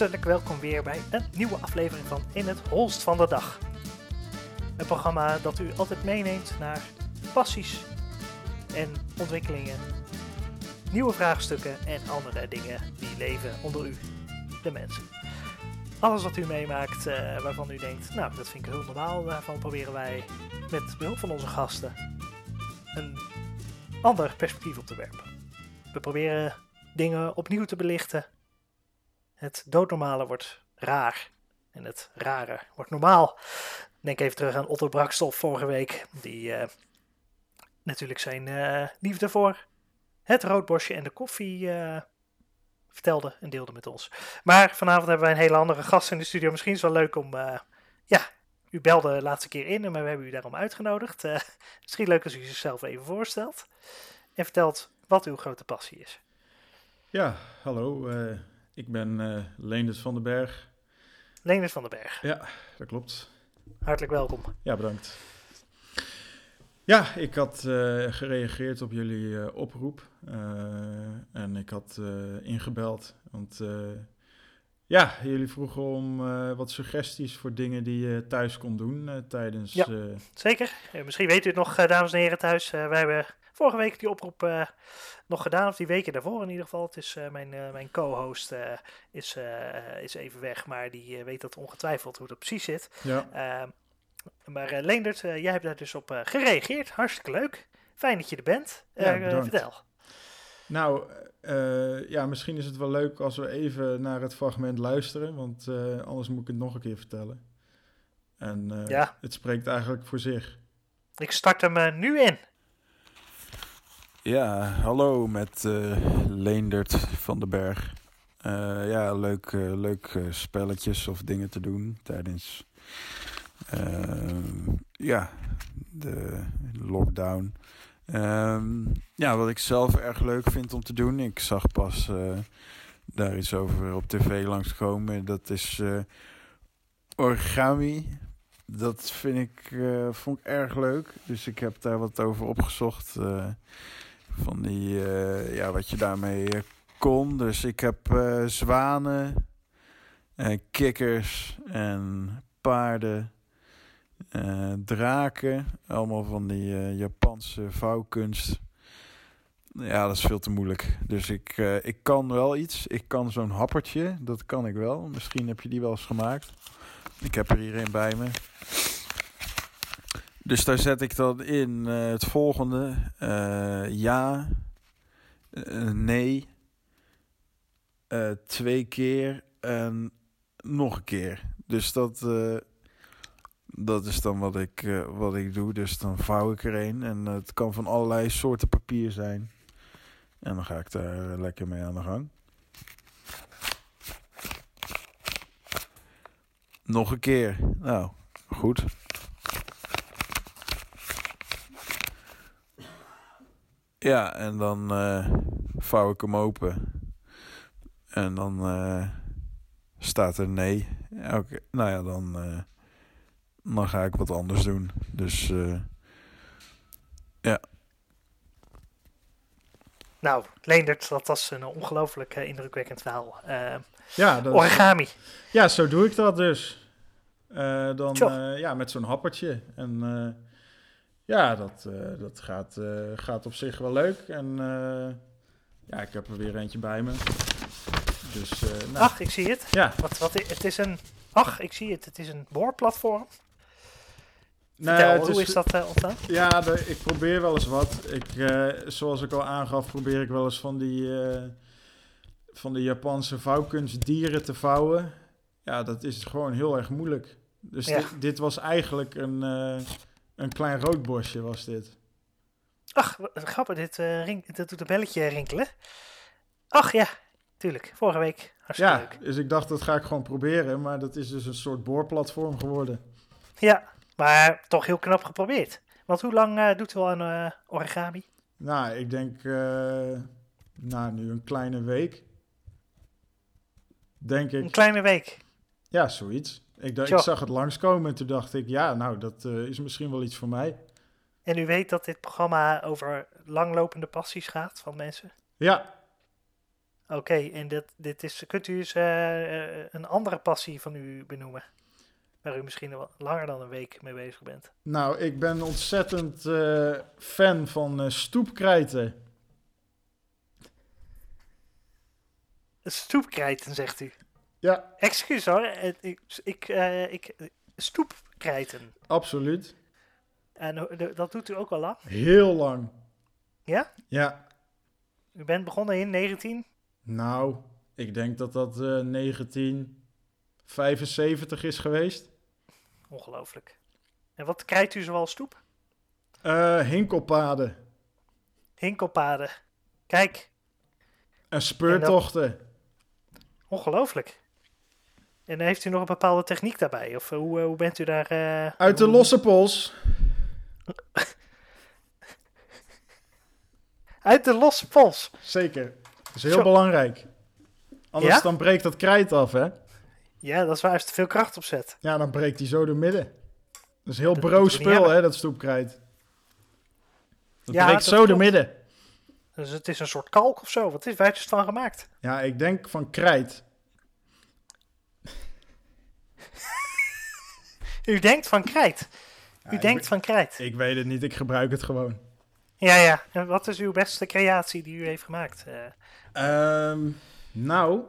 Hartelijk welkom weer bij een nieuwe aflevering van In het Holst van de Dag. Een programma dat u altijd meeneemt naar passies en ontwikkelingen, nieuwe vraagstukken en andere dingen die leven onder u, de mensen. Alles wat u meemaakt eh, waarvan u denkt, nou dat vind ik heel normaal, daarvan proberen wij met behulp van onze gasten een ander perspectief op te werpen. We proberen dingen opnieuw te belichten. Het doodnormale wordt raar en het rare wordt normaal. Denk even terug aan Otto Brakstof vorige week, die eh, natuurlijk zijn eh, liefde voor het roodbosje en de koffie eh, vertelde en deelde met ons. Maar vanavond hebben wij een hele andere gast in de studio. Misschien is het wel leuk om, ja, u belde de laatste keer in, maar we hebben u daarom uitgenodigd. Misschien leuk als u zichzelf even voorstelt en vertelt wat uw grote passie is. Ja, hallo. Ik ben Leendert van den Berg. Leendert van den Berg, Ja, dat klopt. hartelijk welkom. Ja, bedankt. Ja, ik had eh, gereageerd op jullie eh, oproep. en ik had ingebeld. Want ja, jullie vroegen om wat suggesties voor dingen die je thuis kon doen tijdens... Ja. Zeker. Misschien weet u het nog, dames en heren thuis. Wij hebben vorige week die oproep eh, nog gedaan, of die weken daarvoor in ieder geval. Het is, eh, mijn, eh, mijn co-host is, is even weg, maar die weet dat ongetwijfeld hoe dat precies zit. ja, maar Leendert, jij hebt daar dus op gereageerd. Hartstikke leuk. Fijn dat je er bent. Ja, vertel. Nou, ja, misschien is het wel leuk als we even naar het fragment luisteren, want anders moet ik het nog een keer vertellen. En Ja. het spreekt eigenlijk voor zich. Ik start hem nu in. Ja, hallo met eh, Leendert van den Berg. Eh, ja, leuk, eh, leuk spelletjes of dingen te doen tijdens ja, de lockdown. Ehm, ja, wat ik zelf erg leuk vind om te doen, ik zag pas daar iets over op tv langskomen. Dat is origami. Dat vind ik, vond ik erg leuk. Dus ik heb daar wat over opgezocht. Van die, eh, ja, wat je daarmee eh, kon. Dus ik heb eh, zwanen, eh, kikkers en paarden, draken. Allemaal van die Japanse vouwkunst. Ja, dat is veel te moeilijk. Dus ik, ik kan wel iets. Ik kan zo'n happertje, dat kan ik wel. Misschien heb je die wel eens gemaakt. Ik heb er hier een bij me. Dus daar zet ik dan in eh, het volgende. eh, ja. eh, nee. twee keer. En nog een keer. Dus dat, dat is dan wat ik, wat ik doe. Dus dan vouw ik er een. En het kan van allerlei soorten papier zijn. En dan ga ik daar lekker mee aan de gang. Nog een keer. Nou, goed. Ja, en dan eh, vouw ik hem open. En dan eh, staat er nee. Ja, Oké, Nou ja, dan, eh, dan ga ik wat anders doen. Dus eh, Nou, Leendert, dat was een ongelooflijk indrukwekkend verhaal. Eh, Ja, dat, origami. ja, zo doe ik dat dus. Eh, dan eh, ja, met zo'n happertje. En eh, ja, dat, eh, dat gaat, eh, gaat op zich wel leuk. En eh, ja, ik heb er weer eentje bij me. Dus nou, Ach, ik zie het. ja. Wat, wat, het is een... Ach, ik zie het. Het is een boorplatform. Nou, Vertel, hoe is dat ontstaan? Ja, de- ik probeer wel eens wat. Ik, zoals ik al aangaf, probeer ik wel eens van die, van die Japanse vouwkunstdieren te vouwen. Ja, dat is gewoon heel erg moeilijk. Dus Ja. dit, dit was eigenlijk een, een klein roodbosje, was dit. Ach, grappig. Dit, eh, ring, dit doet een belletje rinkelen. Ach ja, tuurlijk. Vorige week. Hartstikke Ja, leuk. dus ik dacht dat ga ik gewoon proberen, maar dat is dus een soort boorplatform geworden. Ja, maar toch heel knap geprobeerd. Want hoe lang eh, doet u al aan eh, origami? Nou, ik denk, nou, nu een kleine week. Denk ik. Een kleine week. Ja, zoiets. Ik, ik zag het langskomen en toen dacht ik, ja, nou, dat eh, is misschien wel iets voor mij. En u weet dat dit programma over langlopende passies gaat van mensen? Ja, Oké, en dit, dit is, kunt u eens eh, een andere passie van u benoemen? Waar u misschien wel langer dan een week mee bezig bent. Nou, ik ben ontzettend eh, fan van stoepkrijten. Stoepkrijten, zegt u. Ja, Excuus hoor, ik, ik, eh, ik, stoepkrijten. absoluut. En dat doet u ook al lang? Heel lang. Ja? Ja, U bent begonnen in 19? nou, ik denk dat dat eh 1975 is geweest. Ongelooflijk. En wat krijgt u zoal stoep? Eh hinkelpaden Hinkelpaden. Kijk, en speurtochten. ongelooflijk. En heeft u nog een bepaalde techniek daarbij? Of eh, hoe, eh, hoe bent u daar... eh, Uit de hoe- losse pols. Uit de losse pols. Zeker. Dat is heel Zo. belangrijk. Anders Ja? dan breekt dat krijt af, hè? Ja, dat is waar als je te veel kracht op zet. Ja, dan breekt hij zo door midden. Dat is heel Dat broos spul, hè, dat stoepkrijt. Dat Ja, breekt dat zo door klopt. midden. Dus het is een soort kalk of zo. Wat is het van gemaakt? Ja, ik denk van krijt. U denkt van krijt. U Ja, denkt van krijt. Ik weet het niet, ik gebruik het gewoon. Ja, ja. En wat is uw beste creatie die u heeft gemaakt? Eh, Ehm, nou,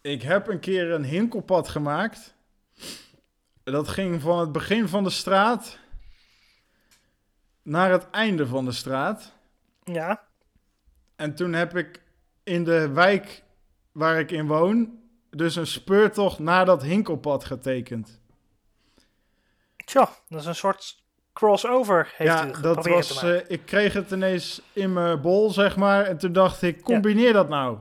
ik heb een keer een hinkelpad gemaakt. Dat ging van het begin van de straat naar het einde van de straat. ja, En toen heb ik in de wijk waar ik in woon, dus een speurtocht naar dat hinkelpad getekend. Tja, dat is een soort crossover heeft ja, u dat was. eh, ik kreeg het ineens in mijn bol, zeg maar. En toen dacht ik, combineer dat nou.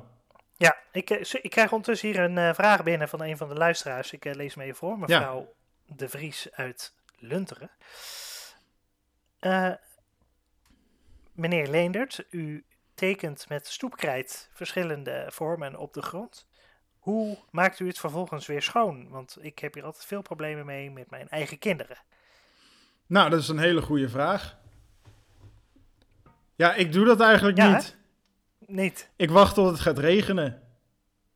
Ja, ik, eh, ik krijg ondertussen hier een eh, vraag binnen van een van de luisteraars. Ik lees hem even voor. Mevrouw De Vries uit Lunteren. Meneer Leendert, u tekent met stoepkrijt verschillende vormen op de grond. Hoe maakt u het vervolgens weer schoon? Want ik heb hier altijd veel problemen mee met mijn eigen kinderen. Nou, dat is een hele goede vraag. Ja, ik doe dat eigenlijk Ja, niet. Niet. Ik wacht tot het gaat regenen.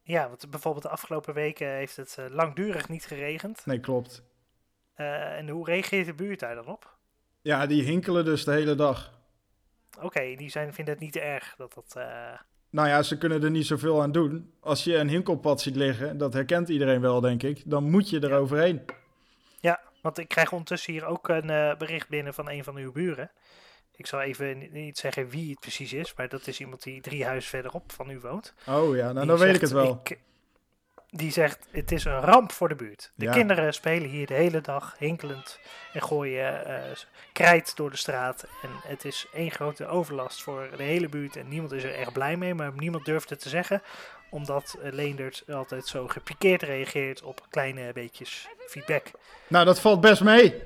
Ja, want bijvoorbeeld de afgelopen weken heeft het eh, langdurig niet geregend. Nee, klopt. Eh, en hoe reageert de buurt daar dan op? Ja, die hinkelen dus de hele dag. Oké, die zijn, vinden het niet erg dat dat... eh, Nou ja, ze kunnen er niet zoveel aan doen. Als je een hinkelpad ziet liggen, dat herkent iedereen wel, denk ik. Dan moet je er Ja. overheen. Ja, want ik krijg ondertussen hier ook een eh, bericht binnen van een van uw buren. Ik zal even ni- niet zeggen wie het precies is, maar dat is iemand die drie huizen verderop van u woont. Oh ja, nou Die dan weet ik het wel. ik- die zegt, het is een ramp voor de buurt. De Ja. kinderen spelen hier de hele dag hinkelend en gooien eh, krijt door de straat. En het is één grote overlast voor de hele buurt en niemand is er echt blij mee, maar niemand durft het te zeggen. Omdat eh, Leendert altijd zo gepikeerd reageert op kleine beetjes feedback. Nou, dat valt best mee.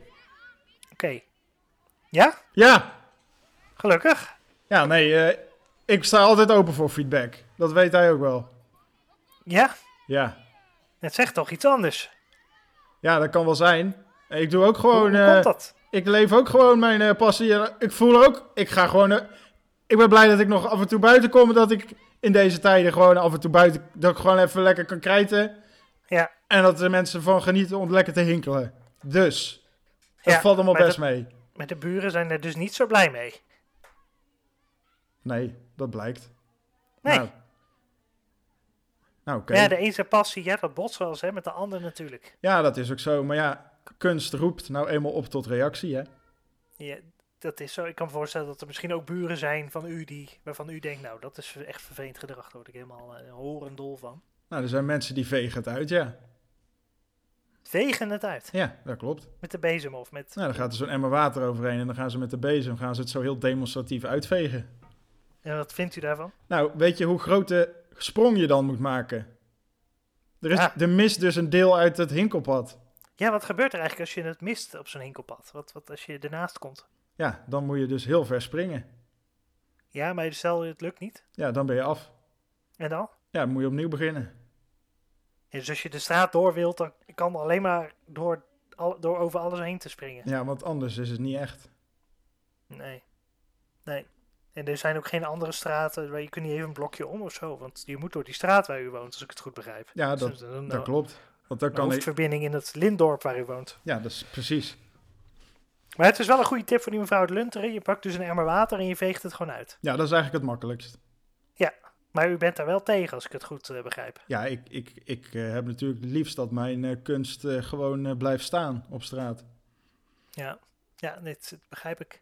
Oké. Ja? Ja, Gelukkig. ja nee, eh, ik sta altijd open voor feedback. Dat weet hij ook wel. Ja? Ja, Het zegt toch iets anders? ja dat kan wel zijn. Ik doe ook gewoon... Hoe, hoe eh, komt dat? ik leef ook gewoon mijn eh, passie. En Ik voel ook, ik ga gewoon. eh, ik ben blij dat ik nog af en toe buiten kom. Dat ik in deze tijden gewoon af en toe buiten. Dat ik gewoon even lekker kan krijten. Ja. En dat de mensen van genieten om lekker te hinkelen. Dus. Dat Ja, valt allemaal best mee. Maar de buren zijn er dus niet zo blij mee. Nee, dat blijkt. Nee. Nou, nou. Ja, de een zijn passie, ja, dat botst wel eens hè, met de ander natuurlijk. Ja, dat is ook zo. Maar ja, kunst roept nou eenmaal op tot reactie, hè? Ja, dat is zo. Ik kan me voorstellen dat er misschien ook buren zijn van u die, waarvan u denkt, nou, dat is echt vervelend gedrag. Daar word ik helemaal uh, horendol van. Nou, er zijn mensen die vegen het uit, ja. Vegen het uit. Ja, dat klopt. Met de bezem of met... Nou, dan gaat er zo'n emmer water overheen en dan gaan ze met de bezem gaan ze het zo heel demonstratief uitvegen. En wat vindt u daarvan? Nou, weet je hoe grote sprong je dan moet maken? Er, is, Ja. er mist dus een deel uit het hinkelpad. Ja, wat gebeurt er eigenlijk als je het mist op zo'n hinkelpad? Wat, wat als je ernaast komt? Ja, dan moet je dus heel ver springen. Ja, maar stel het lukt niet. Ja, dan ben je af. En dan? Ja, dan moet je opnieuw beginnen. Ja, dus als je de straat door wilt, dan kan alleen maar door, door over alles heen te springen. Ja, want anders is het niet echt. Nee. Nee. En er zijn ook geen andere straten waar je kunt niet even een blokje om of zo. Want je moet door die straat waar u woont, als ik het goed begrijp. Ja, Dus dat, dat klopt. Want dan kan ik... hoofdverbinding in het Lindorp waar u woont. Ja, dat is precies. Maar het is wel een goede tip voor die mevrouw Lunteren. Je pakt dus een emmer water en je veegt het gewoon uit. Ja, dat is eigenlijk het makkelijkst. Maar u bent daar wel tegen, als ik het goed eh, begrijp. Ja, ik, ik, ik eh, heb natuurlijk het liefst dat mijn eh, kunst gewoon blijft staan op straat. Ja, ja dit dit begrijp ik.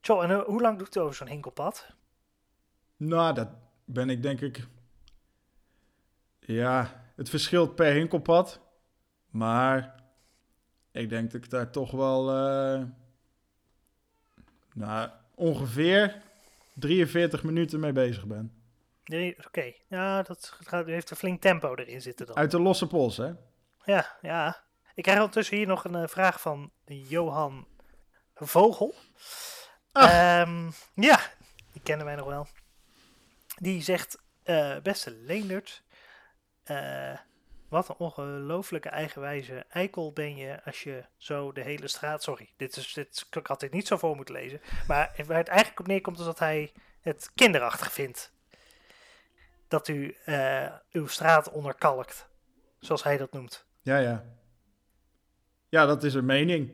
Zo, en eh, hoe lang doet u over zo'n hinkelpad? Nou, dat ben ik denk ik... Ja, het verschilt per hinkelpad. Maar ik denk dat ik daar toch wel... eh, nou, ongeveer 43 minuten mee bezig ben. Nee, Oké, ja, dat gaat, heeft een flink tempo erin zitten dan. Uit de losse pols, hè? Ja, ja. Ik krijg ondertussen hier nog een eh, vraag van Johan Vogel. Ach. Ehm, ja, die kennen wij nog wel. Die zegt, eh, beste Leendert, eh, wat een ongelooflijke eigenwijze eikel ben je als je zo de hele straat... Sorry, dit, is, dit ik had dit niet zo voor moeten lezen. Maar waar het eigenlijk op neerkomt is dat hij het kinderachtig vindt. Dat u eh, uw straat onderkalkt, zoals hij dat noemt. Ja, ja. Ja, dat is een mening.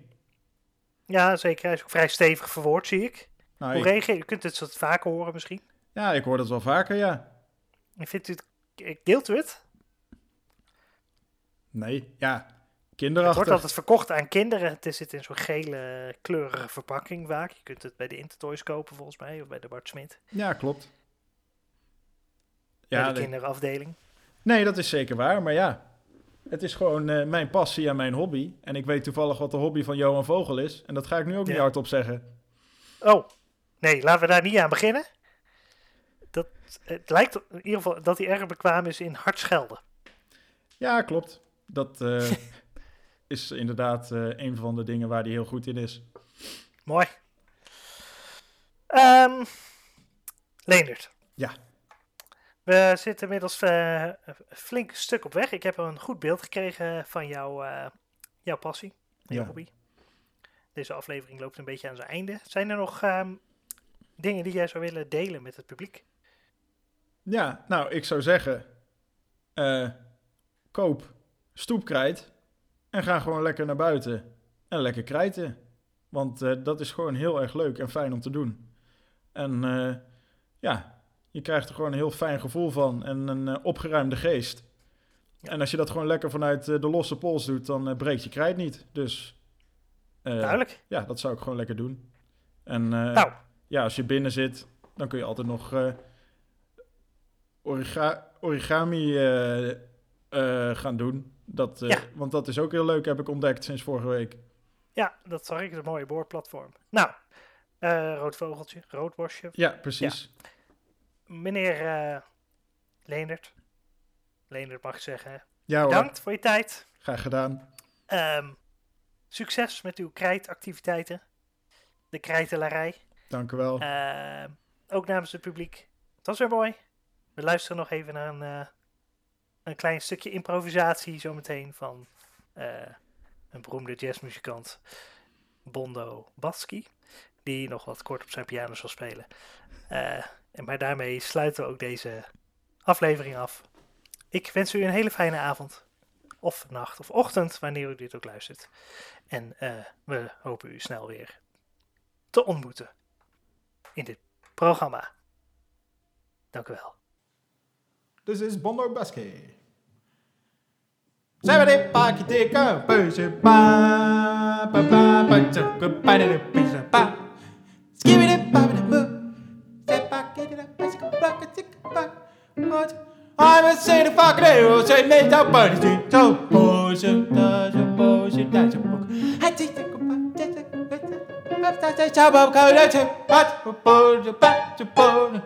Ja, zeker. Hij is ook vrij stevig verwoord, zie ik. Nou, Hoe ik, reageer je? Kunt het wat vaker horen misschien. ja, ik hoor dat wel vaker, ja. En Vindt u het... Deelt u het? Nee, ja. Het Kinderachtig. wordt altijd verkocht aan kinderen. Het zit in zo'n gele kleurige verpakking vaak. Je kunt het bij de Intertoys kopen volgens mij. Of bij de Bart Smit. Ja, klopt. bij Ja, de de- kinderafdeling. nee, dat is zeker waar. Maar ja, het is gewoon eh, mijn passie en mijn hobby. En ik weet toevallig wat de hobby van Johan Vogel is. En dat ga ik nu ook niet hardop zeggen. Oh, nee, laten we daar niet aan beginnen. Dat, het lijkt in ieder geval dat hij erg bekwaam is in hard schelden. Ja, klopt. Dat eh, is inderdaad eh, een van de dingen waar hij heel goed in is. Mooi. Ehm Leendert. Ja. We zitten inmiddels een flink stuk op weg. Ik heb een goed beeld gekregen van jouw, eh, jouw passie, jouw Ja. hobby. Deze aflevering loopt een beetje aan zijn einde. Zijn er nog ehm, dingen die jij zou willen delen met het publiek? Ja, nou, ik zou zeggen... eh, koop stoepkrijt en ga gewoon lekker naar buiten en lekker krijten. Want dat is gewoon heel erg leuk en fijn om te doen. En ja, je krijgt er gewoon een heel fijn gevoel van en een eh, opgeruimde geest. Ja. En als je dat gewoon lekker vanuit eh, de losse pols doet, dan eh, breekt je krijt niet. Dus Duidelijk. ja, dat zou ik gewoon lekker doen. En Nou, ja, als je binnen zit, dan kun je altijd nog origa- origami gaan doen. Dat, Ja. Want dat is ook heel leuk, heb ik ontdekt sinds vorige week. ja, dat zag ik. Een mooie boordplatform. Nou, rood vogeltje, rood worstje. Ja, precies. Meneer eh Leendert. Leendert mag ik zeggen. hè? Ja, hoor, Bedankt voor je tijd. graag gedaan. Ehm, succes met uw krijtactiviteiten. De krijtelarij. Dank u wel. Ehm, ook namens het publiek. Het was weer mooi. We luisteren nog even naar een, eh, een klein stukje improvisatie zometeen van eh, een beroemde jazzmuzikant, Bondo Baski, die nog wat kort op zijn piano zal spelen. Eh, en maar daarmee sluiten we ook deze aflevering af. Ik wens u een hele fijne avond, of nacht, of ochtend, wanneer u dit ook luistert. En eh, we hopen u snel weer te ontmoeten in dit programma. Dank u wel. This is Bondo Basket. Zijn we dit pakje dikke pa pa pa pa pa pa. I'm a city fucking hero, say me down bunny street, so bullshit, does a bullshit, that's a book. I think the Chop up, cut it, but the bull, the bat, the bull.